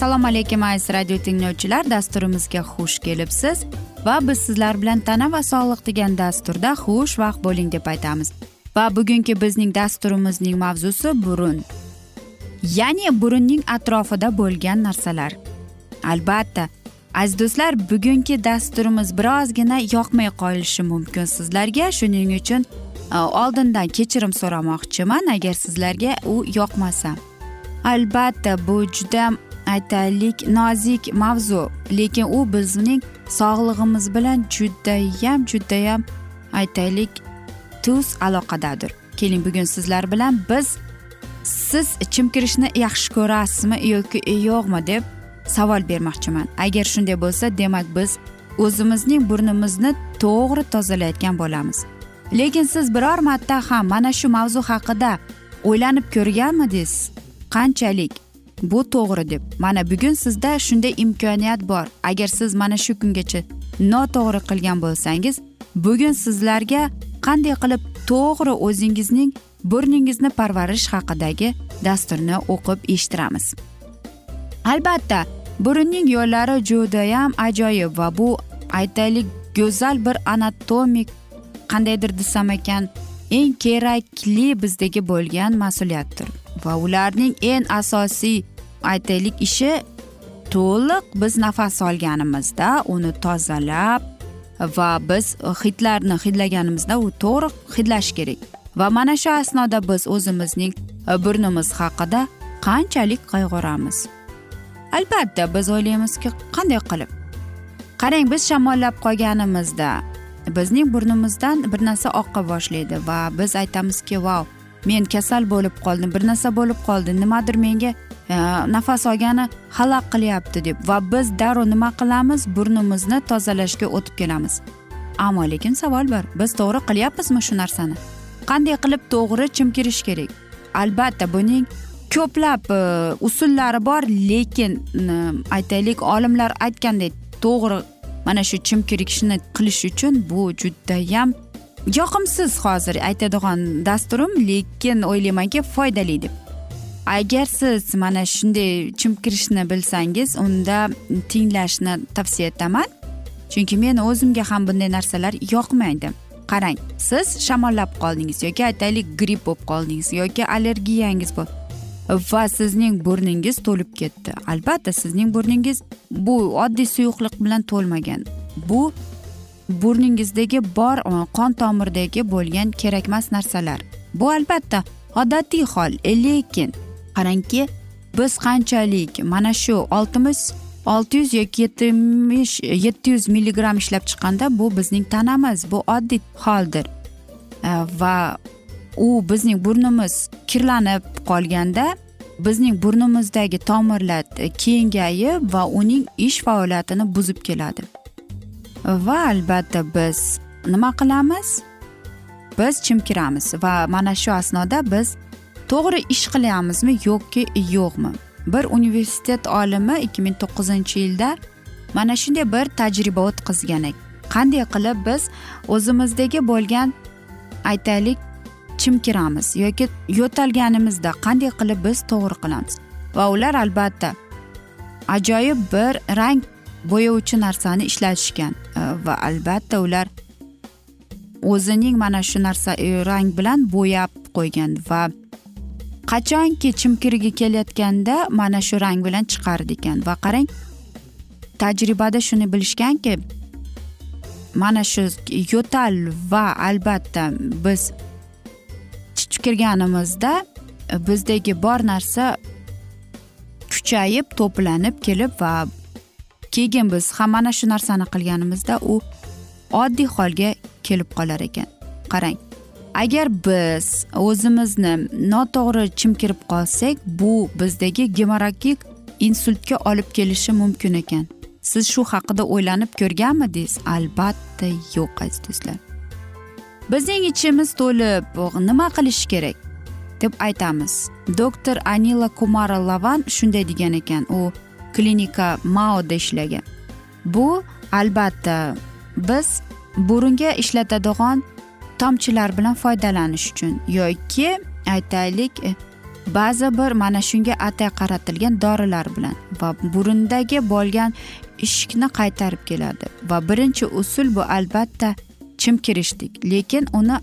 assalomu alaykum aziz radio tinglovchilar. Dasturimizga xush kelibsiz va biz sizlar bilan tana va sog'liq degan dasturda xush vaqt bo'ling deb aytamiz. Va bugungi bizning dasturimizning mavzusi burun. Ya'ni burunning atrofida bo'lgan narsalar. Albatta aziz do'stlar bugungi dasturimiz birozgina yoqmay qolishi mumkin sizlarga. Shuning uchun e, oldindan kechirim so'ramoqchiman agar sizlarga u yoqmasa. Albatta bu juda aytaylik nozik mavzu. Lekin u bizning sog'lig'imiz bilan judayam judayam aytaylik tuz aloqadadir. Keling bugun sizlar bilan biz siz chimkirishni yaxshi ko'rasizmi yoki yo'qmi deb savol bermoqchiman. Agar shunday bo'lsa demak biz o'zimizning burnimizni to'g'ri tozalayotgan bo'lamiz. Lekin siz biror marta ham mana shu mavzu haqida o'ylanib ko'rganmidingiz? Qanchalik? Bu to'g'ri deb. Mana bugun sizda shunday imkoniyat bor. Agar siz mana shu kungacha noto'g'ri qilgan bo'lsangiz bugun sizlarga qanday qilib to'g'ri o'zingizning burningizni parvarish haqidagi dasturni o'qib eshittiramiz. Albatta burunning yo'llari judayam ajoyib va bu aytaylik go'zal bir anatomik qandaydir desam ekan eng kerakli bizdagi bo'lgan mas'uliyatdir va ularning eng asosiy aytaylik ishi to'liq biz nafas olganimizda uni tozalab va biz hidlarni hidlaganimizda u to'g'ri hidlash kerak. Va mana shu asnoda biz o'zimizning e, burnimiz haqida qanchalik qayg'uramiz. Albatta biz o'ylaymizki qanday qilib? Qarang biz shamollab qolganimizda bizning burnimizdan bir narsa oqa boshlaydi va biz aytamizki vau men kasal bo'lib qoldim bir narsa bo'lib qoldi nimadir menga Э, nafas olgani xalaq qilyapti deb va biz darrov nima qilamiz? Burnimizni tozalashga o'tib kelamiz. Ammo lekin savol bor biz to'g'ri qilyapmizmi shu narsani? Qanday qilib to'g'ri chimkirish kerak? Albatta buning ko'plab e, usullari bor lekin aytaylik olimlar aytgandek to'g'ri mana shu chimkirishni qilish uchun bu judayam yoqimsiz hozir aytadigan dasturim lekin o'ylaymanki foydali deb. Agar siz mana shunday chimkirishni bilsangiz unda tinglashni tavsiya etaman. Chunki men o'zimga ham bunday narsalar yoqmaydi. Qarang siz shamollab qoldingiz yoki aytaylik gripp bo'lib qoldingiz yoki allergiyangiz bor va sizning burningiz to'lib ketdi. Albatta sizning burningiz bu oddiy suyuqlik bilan to'lmagan. Bu burningizdagi bor qon tomirdagi bo'lgan kerakmas narsalar. Bu albatta odatiy hol lekin qarangki biz qanchalik mana shu oltmish olti yuz yoki yetmish yetti yuz milligramm ishlab chiqqanda bu bizning tanamiz bu oddiy holdir. E, va u bizning burnimiz kirlanib qolganda bizning burnimizdagi tomirlar kengayib va uning ish faoliyatini buzib keladi. Va albatta biz nima qilamiz? Biz chimkiramiz va mana shu asnoda biz to'g'ri ish qilyapmizmi yoki yo'qmi? Bir universitet olimi ikki ming to'qqizinchi yilda mana shunday bir tajriba o'tkazgan qanday qilib biz o'zimizdagi bo'lgan aytaylik chimkiramiz yoki yo'talganimizda qanday qilib biz to'g'ri qilamiz? Va ular albatta ajoyib bir rang bo'yovchi narsani ishlatishgan e, va albatta ular o'zining mana shu narsa e, rang bilan bo'yab qo'ygan va qachonki chimkirigi kelayotganda mana shu rang bilan chiqardi ekan? Va qarang tajribada shuni bilishganki mana shu yo'tal va albatta biz kirganimizda bizdagi bor narsa kuchayib to'planib kelib va keyin biz ham mana shu narsani qilganimizda u oddiy holga kelib qolar ekan. Qarang. Agar biz o'zimizni noto'g'ri chimkirib qolsak bu bizdagi gemoragik insultga olib kelishi mumkin ekan. Siz shu haqida o'ylanib ko'rganmidingiz? Albatta yo'q aziz do'stlar. Bizning ichimiz to'lib nima qilish kerak? Deb aytamiz. Doktor anila kumara lavan shunday degan ekan. U klinika maoda ishlagan. Bu albatta biz burunga ishlatadigan tomchilar bilan foydalanish uchun yoki aytaylik e, ba'zi bir mana shunga atay qaratilgan dorilar bilan va burundagi bo'lgan ishikni qaytarib keladi. Va birinchi usul bu albatta chimkirishdik lekin uni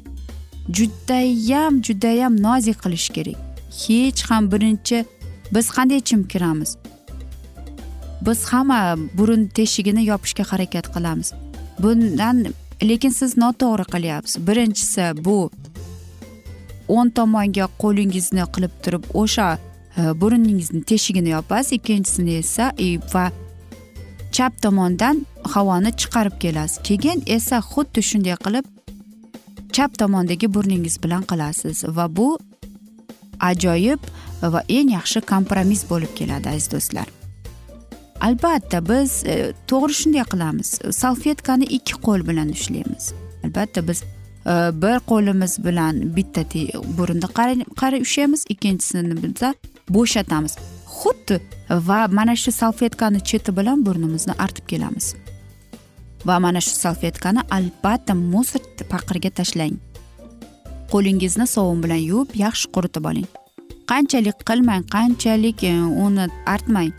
judayam judayam nozik qilish kerak. Hech ham birinchi biz qanday chimkiramiz biz hamma burun teshigini yopishga harakat qilamiz. Bundan lekin siz noto'g'ri qilyapsiz. Birinchisi bu o'ng tomonga qo'lingizni qilib turib o'sha e, burningizni teshigini yopasiz. Ikkinchisini esa e, va chap tomondan havoni chiqarib kelasiz. Keyin esa xuddi shunday qilib chap tomondagi burningiz bilan qilasiz. Va bu ajoyib va eng yaxshi kompromiss bo'lib keladi aziz do'stlar. Albatta biz e, to'g'ri shunday qilamiz. Salfetkani ikki qo'l bilan ushlaymiz. Albatta biz e, bir qo'limiz bilan bitta burunni qarab ushlaymiz ikkinchisini biza bo'shatamiz. Xuddi va mana shu salfetkani cheti bilan burnimizni artib kelamiz. Va mana shu salfetkani albatta musor paqirga tashlang. Qo'lingizni sovun bilan yuvib yaxshi quritib oling. Qanchalik qilmang qanchalik e, uni artmang.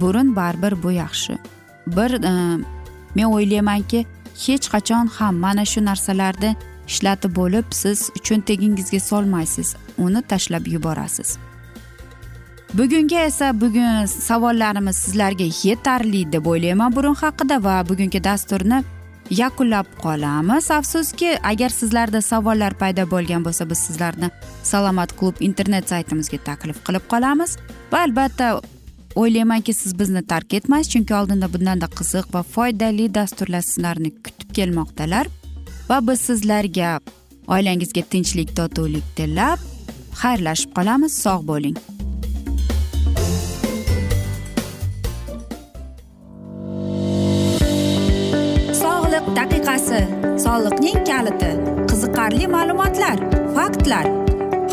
Burun baribir bu yaxshi. Bir e, men o'ylaymanki hech qachon ham mana shu narsalarni ishlatib bo'lib siz cho'ntagingizga solmaysiz. Uni tashlab yuborasiz. Bugungi esa bugun savollarimiz sizlarga yetarli deb o'ylayman burun haqida va bugungi dasturni yakunlab qolamiz. Afsuski agar sizlarda savollar paydo bo'lgan bo'lsa biz sizlarni salomat klub internet saytimizga taklif qilib qolamiz. Va albatta o'ylaymanki siz bizni tark etmaysiz chunki oldinda bundanda qiziq va foydali dasturlar sizlarni kutib kelmoqdalar va biz sizlarga oilangizga tinchlik totuvlik tilab xayrlashib qolamiz. Sog' bo'ling. Daqiqasi soliqning kaliti qiziqarli ma'lumotlar faktlar.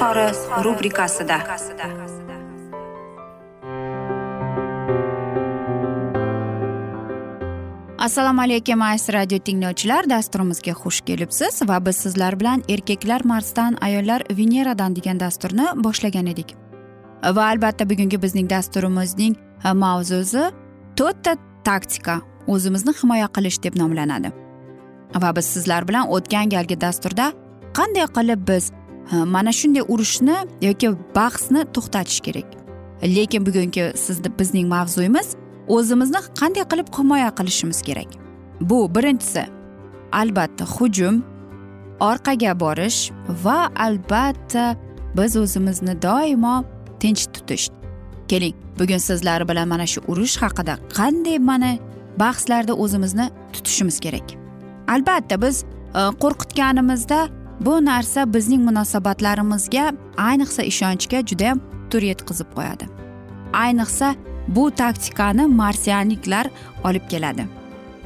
izhori rubrikasida. Assalomu alaykum aziz radio tinglovchilar. Dasturimizga xush kelibsiz va biz sizlar bilan erkaklar marsdan ayollar veneradan degan dasturni boshlagan edik. Va albatta bugungi bizning dasturimizning e, mavzusi to'rtta taktika. O'zimizni himoya qilish deb nomlanadi. Va biz sizlar bilan o'tgan galgi dasturda qanday qilib biz Э, mana shunday urushni yoki bahsni to'xtatish kerak. Lekin bugungi sizni bizning mavzuyimiz o'zimizni qanday qilib himoya qilishimiz kerak? Bu birinchisi albatta hujum orqaga borish va albatta biz o'zimizni doimo tinch tutish. Keling bugun sizlar bilan mana shu urush haqida qanday mana bahslarda o'zimizni tutishimiz kerak? Albatta biz e, qo'rqitganimizda bu narsa bizning munosabatlarimizga ayniqsa ishonchga judayam tur yetkazib qo'yadi. Ayniqsa bu taktikani marsianliklar olib keladi.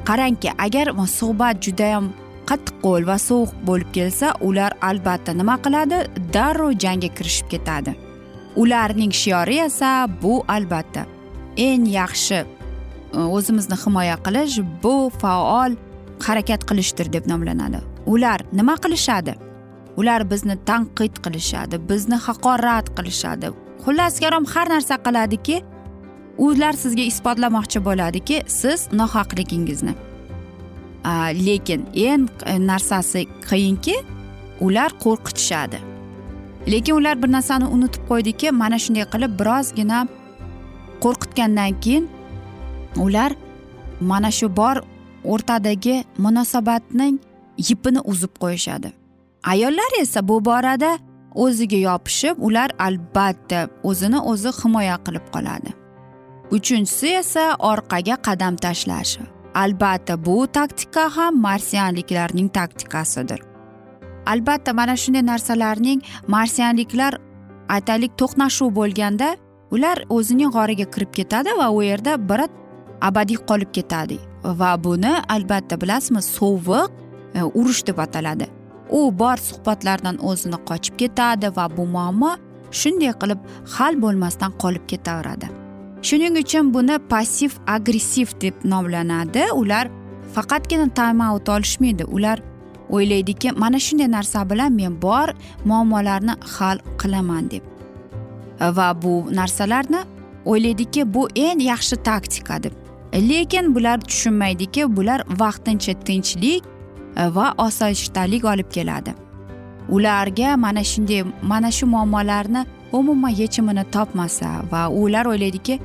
Qarangki agar suhbat judayam qattiqqo'l va sovuq bo'lib kelsa ular albatta nima qiladi? Darrov jangga kirishib ketadi. Ularning shiori esa bu albatta. Eng yaxshi e, o'zimizni himoya qilish bu faol harakat qilishdir deb nomlanadi. Ular nima qilishadi? Ular bizni tanqid qilishadi bizni haqorat qilishadi. Xullas karom har narsa qiladiki ular sizga isbotlamoqchi bo'ladiki siz nohaqligingizni. Lekin eng narsasi qiyinki ular qo'rqitishadi. Lekin ular bir narsani unutib qo'ydiki mana shunday qilib birozgina qo'rqitgandan keyin ular mana shu bor o'rtadagi munosabatning yipini uzib qo'yishadi. Ayollar esa bu borada o'ziga yopishib ular albatta o'zini o'zi himoya qilib qoladi. Uchinchisi esa orqaga qadam tashlash albatta bu taktika ham marsianliklarning taktikasidir. Albatta mana shunday narsalarning marsianliklar aytaylik to'qnashuv bo'lganda ular o'zining g'origa kirib ketadi va u yerda biri abadiy qolib ketadi. Va buni albatta bilasizmi sovuq e, urush deb ataladi. U bor suhbatlardan o'zini qochib ketadi va bu muammo shunday qilib hal bo'lmasdan qolib ketaveradi. Shuning uchun buni passiv agressiv deb nomlanadi. Ular faqatgina time out olishmaydi. Ular o'ylaydiki mana shunday narsa bilan men bor muammolarni hal qilaman deb. Va bu narsalarni o'ylaydiki bu eng yaxshi taktika deb. Lekin bular tushunmaydiki bular vaqtincha tinchlik va osoyishtalik olib keladi. Ularga mana shunday mana shu muammolarni umuman yechimini topmasa va ular o'ylaydiki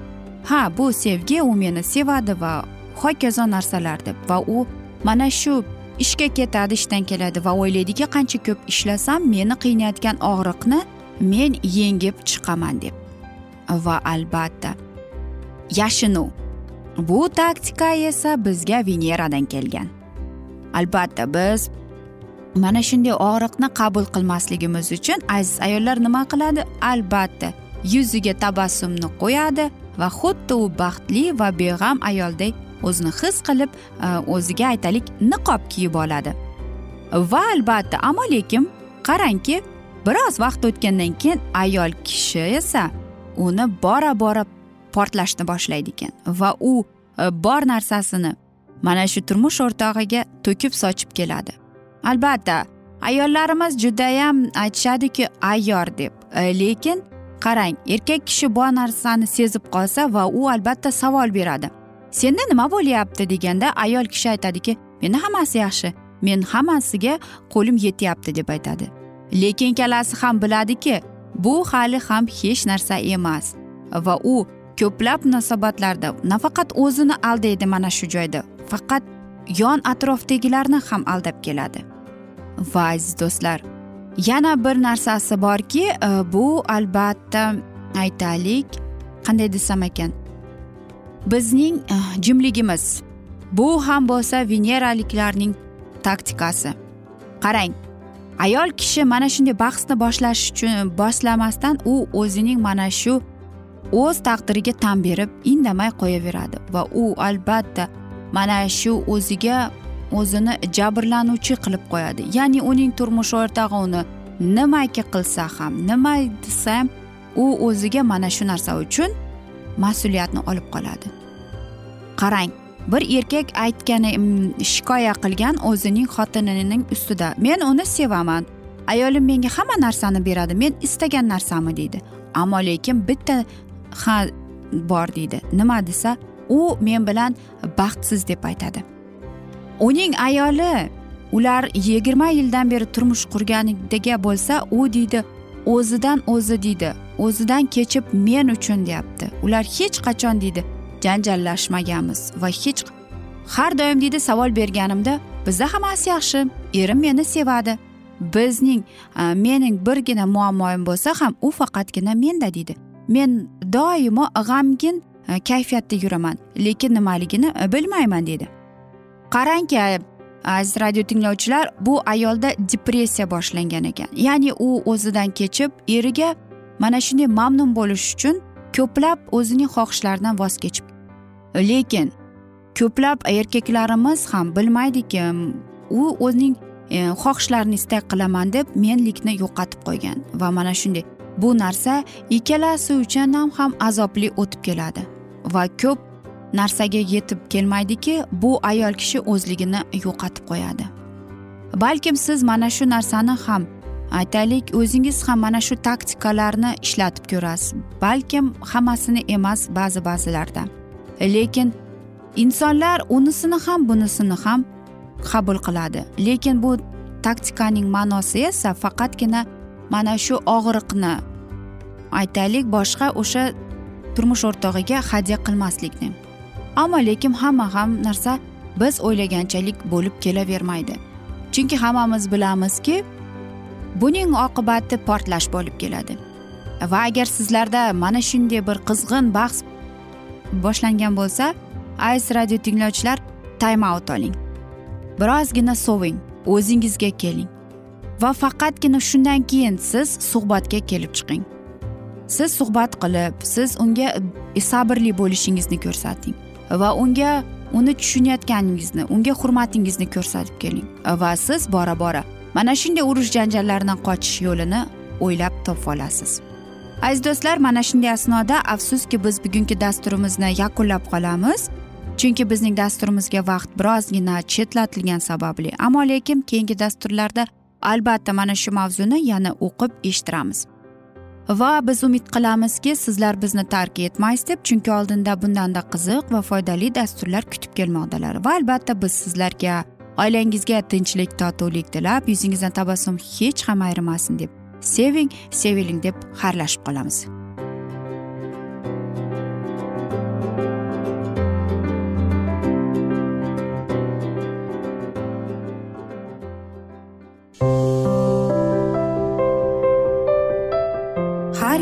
ha bu sevgi u meni sevadi va hokazo narsalar deb va u mana shu ishga ketadi ishdan keladi va o'ylaydiki qancha ko'p ishlasam meni qiynayotgan og'riqni men yengib chiqaman deb. Va albatta yashinuv bu taktika esa bizga veneradan kelgan. Albatta biz mana shunday og'riqni qabul qilmasligimiz uchun aziz ayollar nima qiladi? Albatta yuziga tabassumni qo'yadi va xuddi u baxtli va beg'am ayoldek o'zini his qilib e, o'ziga aytaylik niqob kiyib oladi. Va albatta ammo lekin qarangki biroz vaqt o'tgandan keyin ayol kishi esa uni bora bora portlashni boshlaydi ekan va u e, bor narsasini mana shu turmush o'rtog'iga to'kib sochib keladi. Albatta ayollarimiz judayam aytishadiki ayyor deb. E, lekin qarang erkak kishi bu narsani sezib qolsa va u albatta savol beradi. Senda nima bo'lyapti deganda ayol kishi aytadiki menda hammasi yaxshi men hammasiga qo'lim yetyapti deb aytadi. Lekin ikkalasi ham biladiki bu hali ham hech narsa emas va u ko'plab munosabatlarda nafaqat o'zini aldaydi mana shu joyda. Faqat yon atrofdagilarni ham aldab keladi. Va aziz do'stlar yana bir narsasi borki e, bu albatta aytaylik qanday desam ekan bizning e, jimligimiz. Bu ham bo'lsa veneraliklarning taktikasi. Qarang ayol kishi mana shunday bahsni boshlash uchun boshlamasdan u o'zining mana shu o'z taqdiriga tan berib indamay qo'yaveradi va u albatta mana shu o'ziga o'zini jabrlanuvchi qilib qo'yadi. Ya'ni uning turmush o'rtog'i uni nimaki qilsa ham nima desa u o'ziga mana shu narsa uchun mas'uliyatni olib qoladi. Qarang bir erkak aytgani mm, shikoyat qilgan o'zining xotinining ustida men uni sevaman. Ayolim menga hamma narsani beradi men istagan narsamni deydi. Ammo lekin bitta ha bor deydi. Nima desa u men bilan baxtsiz deb aytadi. Uning ayoli ular yigirma yildan beri turmush qurganiga bo'lsa u deydi o'zidan o'zi deydi o'zidan kechib men uchun deyapti. Ular hech qachon deydi janjallashmaganmiz va hech har doim deydi savol berganimda bizda hammasi yaxshi erim meni sevadi. Bizning mening birgina muammoim bo'lsa ham u faqatgina menda deydi. Men doimo g'amgin E, kayfiyatda yuraman. Lekin nimaligini e, bilmayman deydi qarangki aziz radio tinglovchilar bu ayolda depressiya boshlangan ekan. Ya'ni u o'zidan kechib eriga mana shunday mamnun bo'lish uchun ko'plab o'zining xohishlaridan voz kechib. Lekin ko'plab erkaklarimiz ham bilmaydiki u o'zining e, xohishlarini istak qilaman deb menlikni yo'qotib qo'ygan. Va mana shunday bu narsa ikkalasi uchun ham ham azobli o'tib keladi. Va ko'p narsaga yetib kelmaydiki bu ayol kishi o'zligini yo'qotib qo'yadi. Balkim siz mana shu narsani ham aytaylik o'zingiz ham mana shu taktikalarni ishlatib ko'rasiz. Balkim hammasini emas ba'zi ba'zilarda. Lekin insonlar unisini ham bunisini ham qabul qiladi. Lekin bu taktikaning ma'nosi esa faqatgina mana shu og'riqni aytaylik boshqa o'sha turmush o'rtog'iga hadya qilmaslikni. Ammo lekin hamma ham narsa biz o'ylaganchalik bo'lib kelavermaydi. Chunki hammamiz bilamizki buning oqibati portlash bo'lib keladi. Va agar sizlarda mana shunday bir qizg'in bahs boshlangan bo'lsa aziz radio tinglovchilar time out oling. Birozgina soving o'zingizga keling. Va faqatgina shundan keyin siz suhbatga kelib chiqing. Siz suhbat qilib siz unga e, sabrli bo'lishingizni ko'rsating va unga uni tushunayotganingizni unga hurmatingizni ko'rsatib keling va siz bora bora mana shunday urush janjallardan qochish yo'lini o'ylab topib olasiz. Aziz do'stlar mana shunday asnoda afsuski biz bugungi dasturimizni yakunlab qolamiz. Chunki bizning dasturimizga vaqt birozgina chetlatilgani sababli ammo lekin keyingi dasturlarda albatta mana shu mavzuni yana o'qib eshittiramiz. Va biz umid qilamizki sizlar bizni tark etmaysiz deb chunki oldinda bundanda qiziq va foydali dasturlar kutib kelmoqdalar va albatta biz sizlarga oilangizga tinchlik totuvlik tilab yuzingizdan tabassum hech ham ayrimasin deb seving seviling deb xayrlashib qolamiz.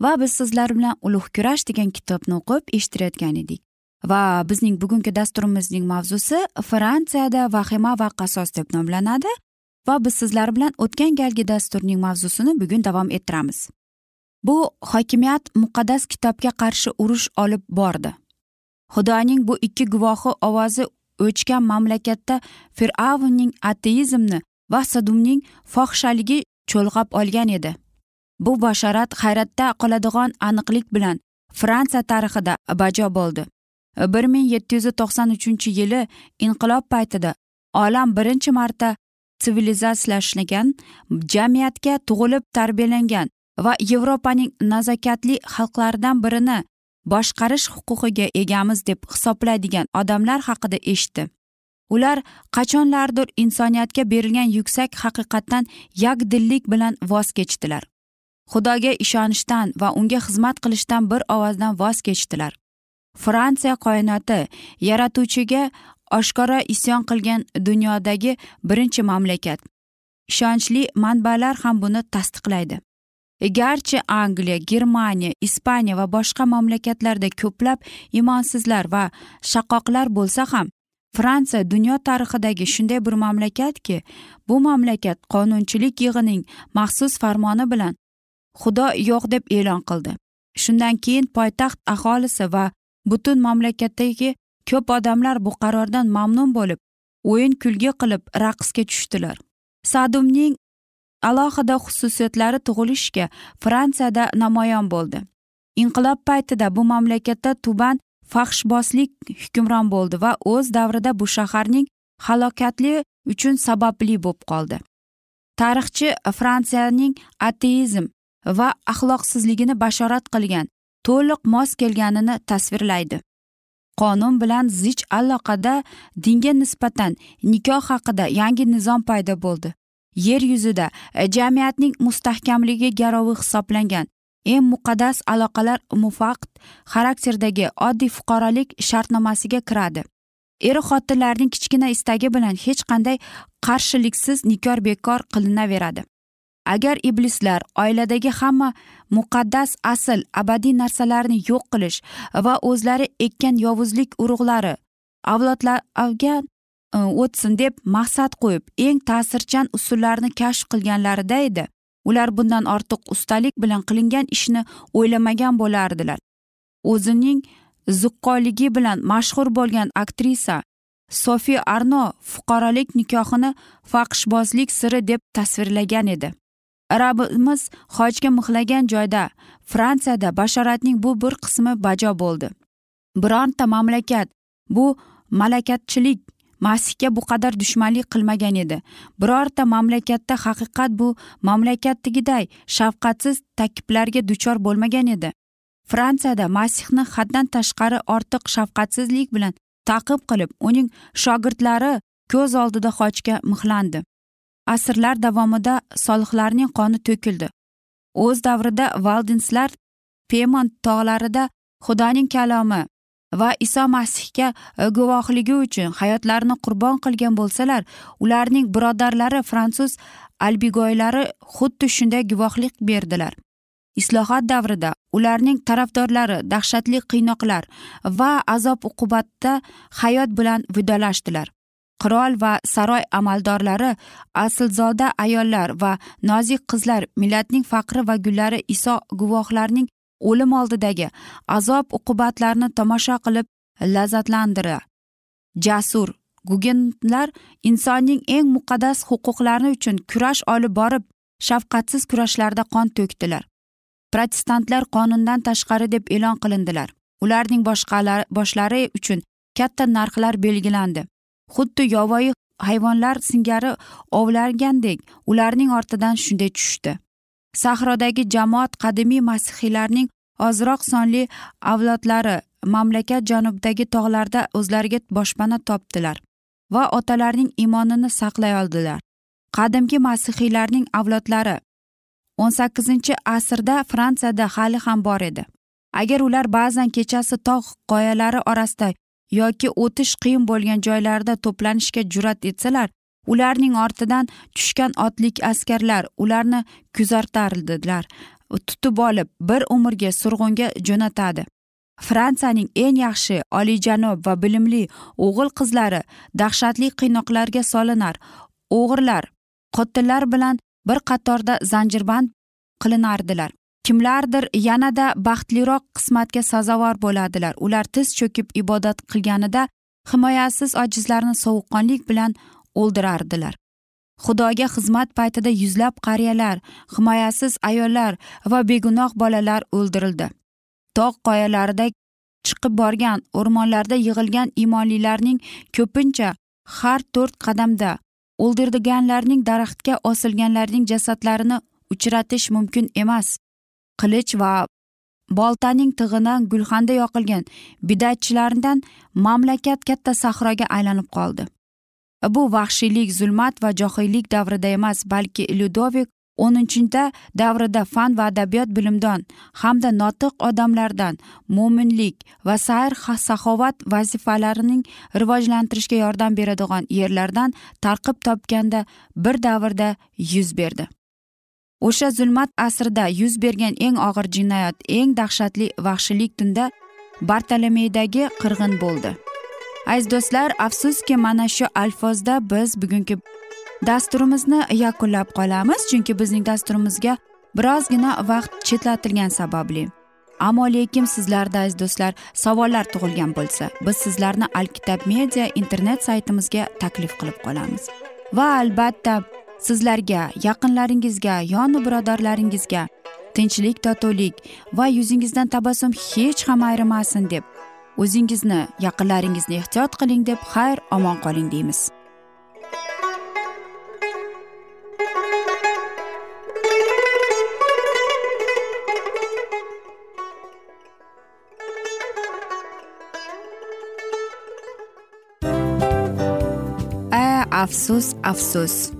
Va biz sizlar bilan ulug' kurash degan kitobni o'qib eshittirayotgan edik. Va bizning bugungi dasturimizning mavzusi fransiyada vahima va qasos deb nomlanadi va biz sizlar bilan o'tgan galgi dasturning mavzusini bugun davom ettiramiz. Bu hokimiyat muqaddas kitobga qarshi urush olib bordi. Xudoning bu ikki guvohi ovozi o'chgan mamlakatda fir'avnning ateizmni va sadumning fohishaligi cho'lg'ab olgan edi. Bu bashorat hayratda qoladigan aniqlik bilan fransiya tarixida bajo bo'ldi. bir ming yetti yuz to'qson uchinchi yili inqilob paytida olam birinchi marta sivilizatsiyalashgan jamiyatga tug'ilib tarbiyalangan va yevropaning nazokatli xalqlaridan birini boshqarish huquqiga egamiz deb hisoblaydigan odamlar haqida eshitdi. Ular qachonlardir insoniyatga berilgan yuksak haqiqatdan yakdillik bilan voz kechdilar. Xudoga ishonishdan va unga xizmat qilishdan bir ovozdan voz kechdilar. Fransiya koinoti yaratuvchiga oshkora isyon qilgan dunyodagi birinchi mamlakat. Ishonchli manbalar ham buni tasdiqlaydi. Garchi angliya germaniya ispaniya va boshqa mamlakatlarda ko'plab imonsizlar va shaqoqlar bo'lsa ham fransiya dunyo tarixidagi shunday bir mamlakatki bu mamlakat qonunchilik yig'ining maxsus farmoni bilan xudo yo'q deb e'lon qildi. Shundan keyin poytaxt aholisi va butun mamlakatdagi ko'p odamlar bu qarordan mamnun bo'lib o'yin kulgi qilib raqsga tushdilar. Sadumning alohida xususiyatlari tug'ilishga fransiyada namoyon bo'ldi. Inqilob paytida bu mamlakatda tuban faxshbozlik hukmron bo'ldi va o'z davrida bu shaharning halokatli uchun sababli bo'lib qoldi. Tarixchi fransiyaning ateizm va axloqsizligini bashorat qilgan to'liq mos kelganini tasvirlaydi. Qonun bilan zich aloqada dinga nisbatan nikoh haqida yangi nizom paydo bo'ldi. Yer yuzida e, jamiyatning mustahkamligi garovi hisoblangan. Eng muqaddas aloqalar mufaqt xarakterdagi oddiy fuqarolik shartnomasiga kiradi. Er xotinlarning kichkina istagi bilan hech qanday qarshiliksiz nikoh bekor qilinaveradi. Agar iblislar oiladagi hamma muqaddas asl abadiy narsalarni yo'q qilish va o'zlari ekkan yovuzlik urug'lari avlodlarga e, o'tsin deb maqsad qo'yib eng ta'sirchan usullarni kashf qilganlarida edi. Ular bundan ortiq ustalik bilan qilingan ishni o'ylamagan bo'lardilar. O'zining zuqqoligi bilan mashhur bo'lgan aktrisa sofi arno fuqarolik nikohini faqshbozlik siri deb tasvirlagan edi. Rabbimiz hojga mixlagan joyda fransiyada bashoratning bu bir qismi bajo bo'ldi. Bironta mamlakat bu malakatchilik masihga bu qadar dushmanlik qilmagan edi. Birorta mamlakatda haqiqat bu mamlakatdagiday shafqatsiz takiblarga duchor bo'lmagan edi. Fransiyada masihni haddan tashqari ortiq shafqatsizlik bilan taqib qilib uning shogirdlari ko'z oldida xochga mixlandi. Asrlar davomida solihlarning qoni to'kildi. O'z davrida valdinslar pemon tog'larida xudoning kalomi va iso masihga guvohligi uchun hayotlarini qurbon qilgan bo'lsalar ularning birodarlari fransuz albigoylari xuddi shunday guvohlik berdilar. Islohot davrida ularning tarafdorlari dahshatli qiynoqlar va azob uqubatda hayot bilan vidolashdilar qirol va saroy amaldorlari aslzoda ayollar va nozik qizlar millatning faqri va gullari iso guvohlarning o'lim oldidagi azob uqubatlarni tomosha qilib lazzatlandira jasur gugenlar insonning eng muqaddas huquqlari uchun kurash olib borib shafqatsiz kurashlarda qon to'kdilar. Protestantlar qonundan tashqari deb e'lon qilindilar. Ularning boshlari uchun katta narxlar belgilandi. Xuddi yovvoyi hayvonlar singari ovlargandek ularning ortidan shunday tushdi. Sahrodagi jamoat qadimiy masihiylarning ozroq sonli avlodlari mamlakat janubdagi tog'larda o'zlariga boshpana topdilar va otalarining iymonini saqlay oldilar. Qadimgi masihiylarning avlodlari o'n sakkizinchi asrda fransiyada hali ham bor edi. Agar ular ba'zan kechasi tog' qoyalari orasida yoki o'tish qiyin bo'lgan joylarda to'planishga jur'at etsalar ularning ortidan tushgan otlik askarlar ularni kuzatardilar tutib olib bir umrga surg'unga jo'natadi. Fransiyaning eng yaxshi oliyjanob va bilimli o'g'il qizlari dahshatli qiynoqlarga solinar. O'g'irlar qotillar bilan bir qatorda zanjirband qilinardilar. Kimlardir yanada baxtliroq qismatga sazovor bo'ladilar. Ular tiz cho'kib ibodat qilganida himoyasiz ojizlarni sovuqqonlik bilan o'ldirardilar. Xudoga xizmat paytida yuzlab qariyalar himoyasiz ayollar va begunoh bolalar o'ldirildi. Tog' qoyalarida chiqib borgan o'rmonlarda yig'ilgan imonlilarning ko'pincha har to'rt qadamda o'ldirganlarning daraxtga osilganlarning jasadlarini uchratish mumkin emas. Qilich va boltaning tig'ini gulxanda yoqilgan bidatchilardan mamlakat katta sahroga aylanib qoldi. Bu vahshiylik zulmat va johillik davrida emas balki lyudovik o'ninchida davrida fan va adabiyot bilimdon hamda notiq odamlardan mo'minlik va sayr saxovat vazifalarining rivojlantirishga yordam beradigan yerlardan tarqib topganda bir davrda yuz berdi. O'sha zulmat asrida yuz bergan eng og'ir jinoyat eng dahshatli vahshiylik tunda bartolomeydagi qirg'in bo'ldi. Aziz do'stlar afsuski mana shu alfozda biz bugungi dasturimizni yakunlab qolamiz chunki bizning dasturimizga birozgina vaqt chetlatilgani sababli. Ammo lekin sizlarda aziz do'stlar savollar tug'ilgan bo'lsa biz sizlarni alkitab media internet saytimizga taklif qilib qolamiz. Va albatta sizlarga yaqinlaringizga yonu birodarlaringizga tinchlik totuvlik va yuzingizdan tabassum hech ham ayrimasin deb o'zingizni yaqinlaringizni ehtiyot qiling deb xayr omon qoling deymiz. Afsus afsus.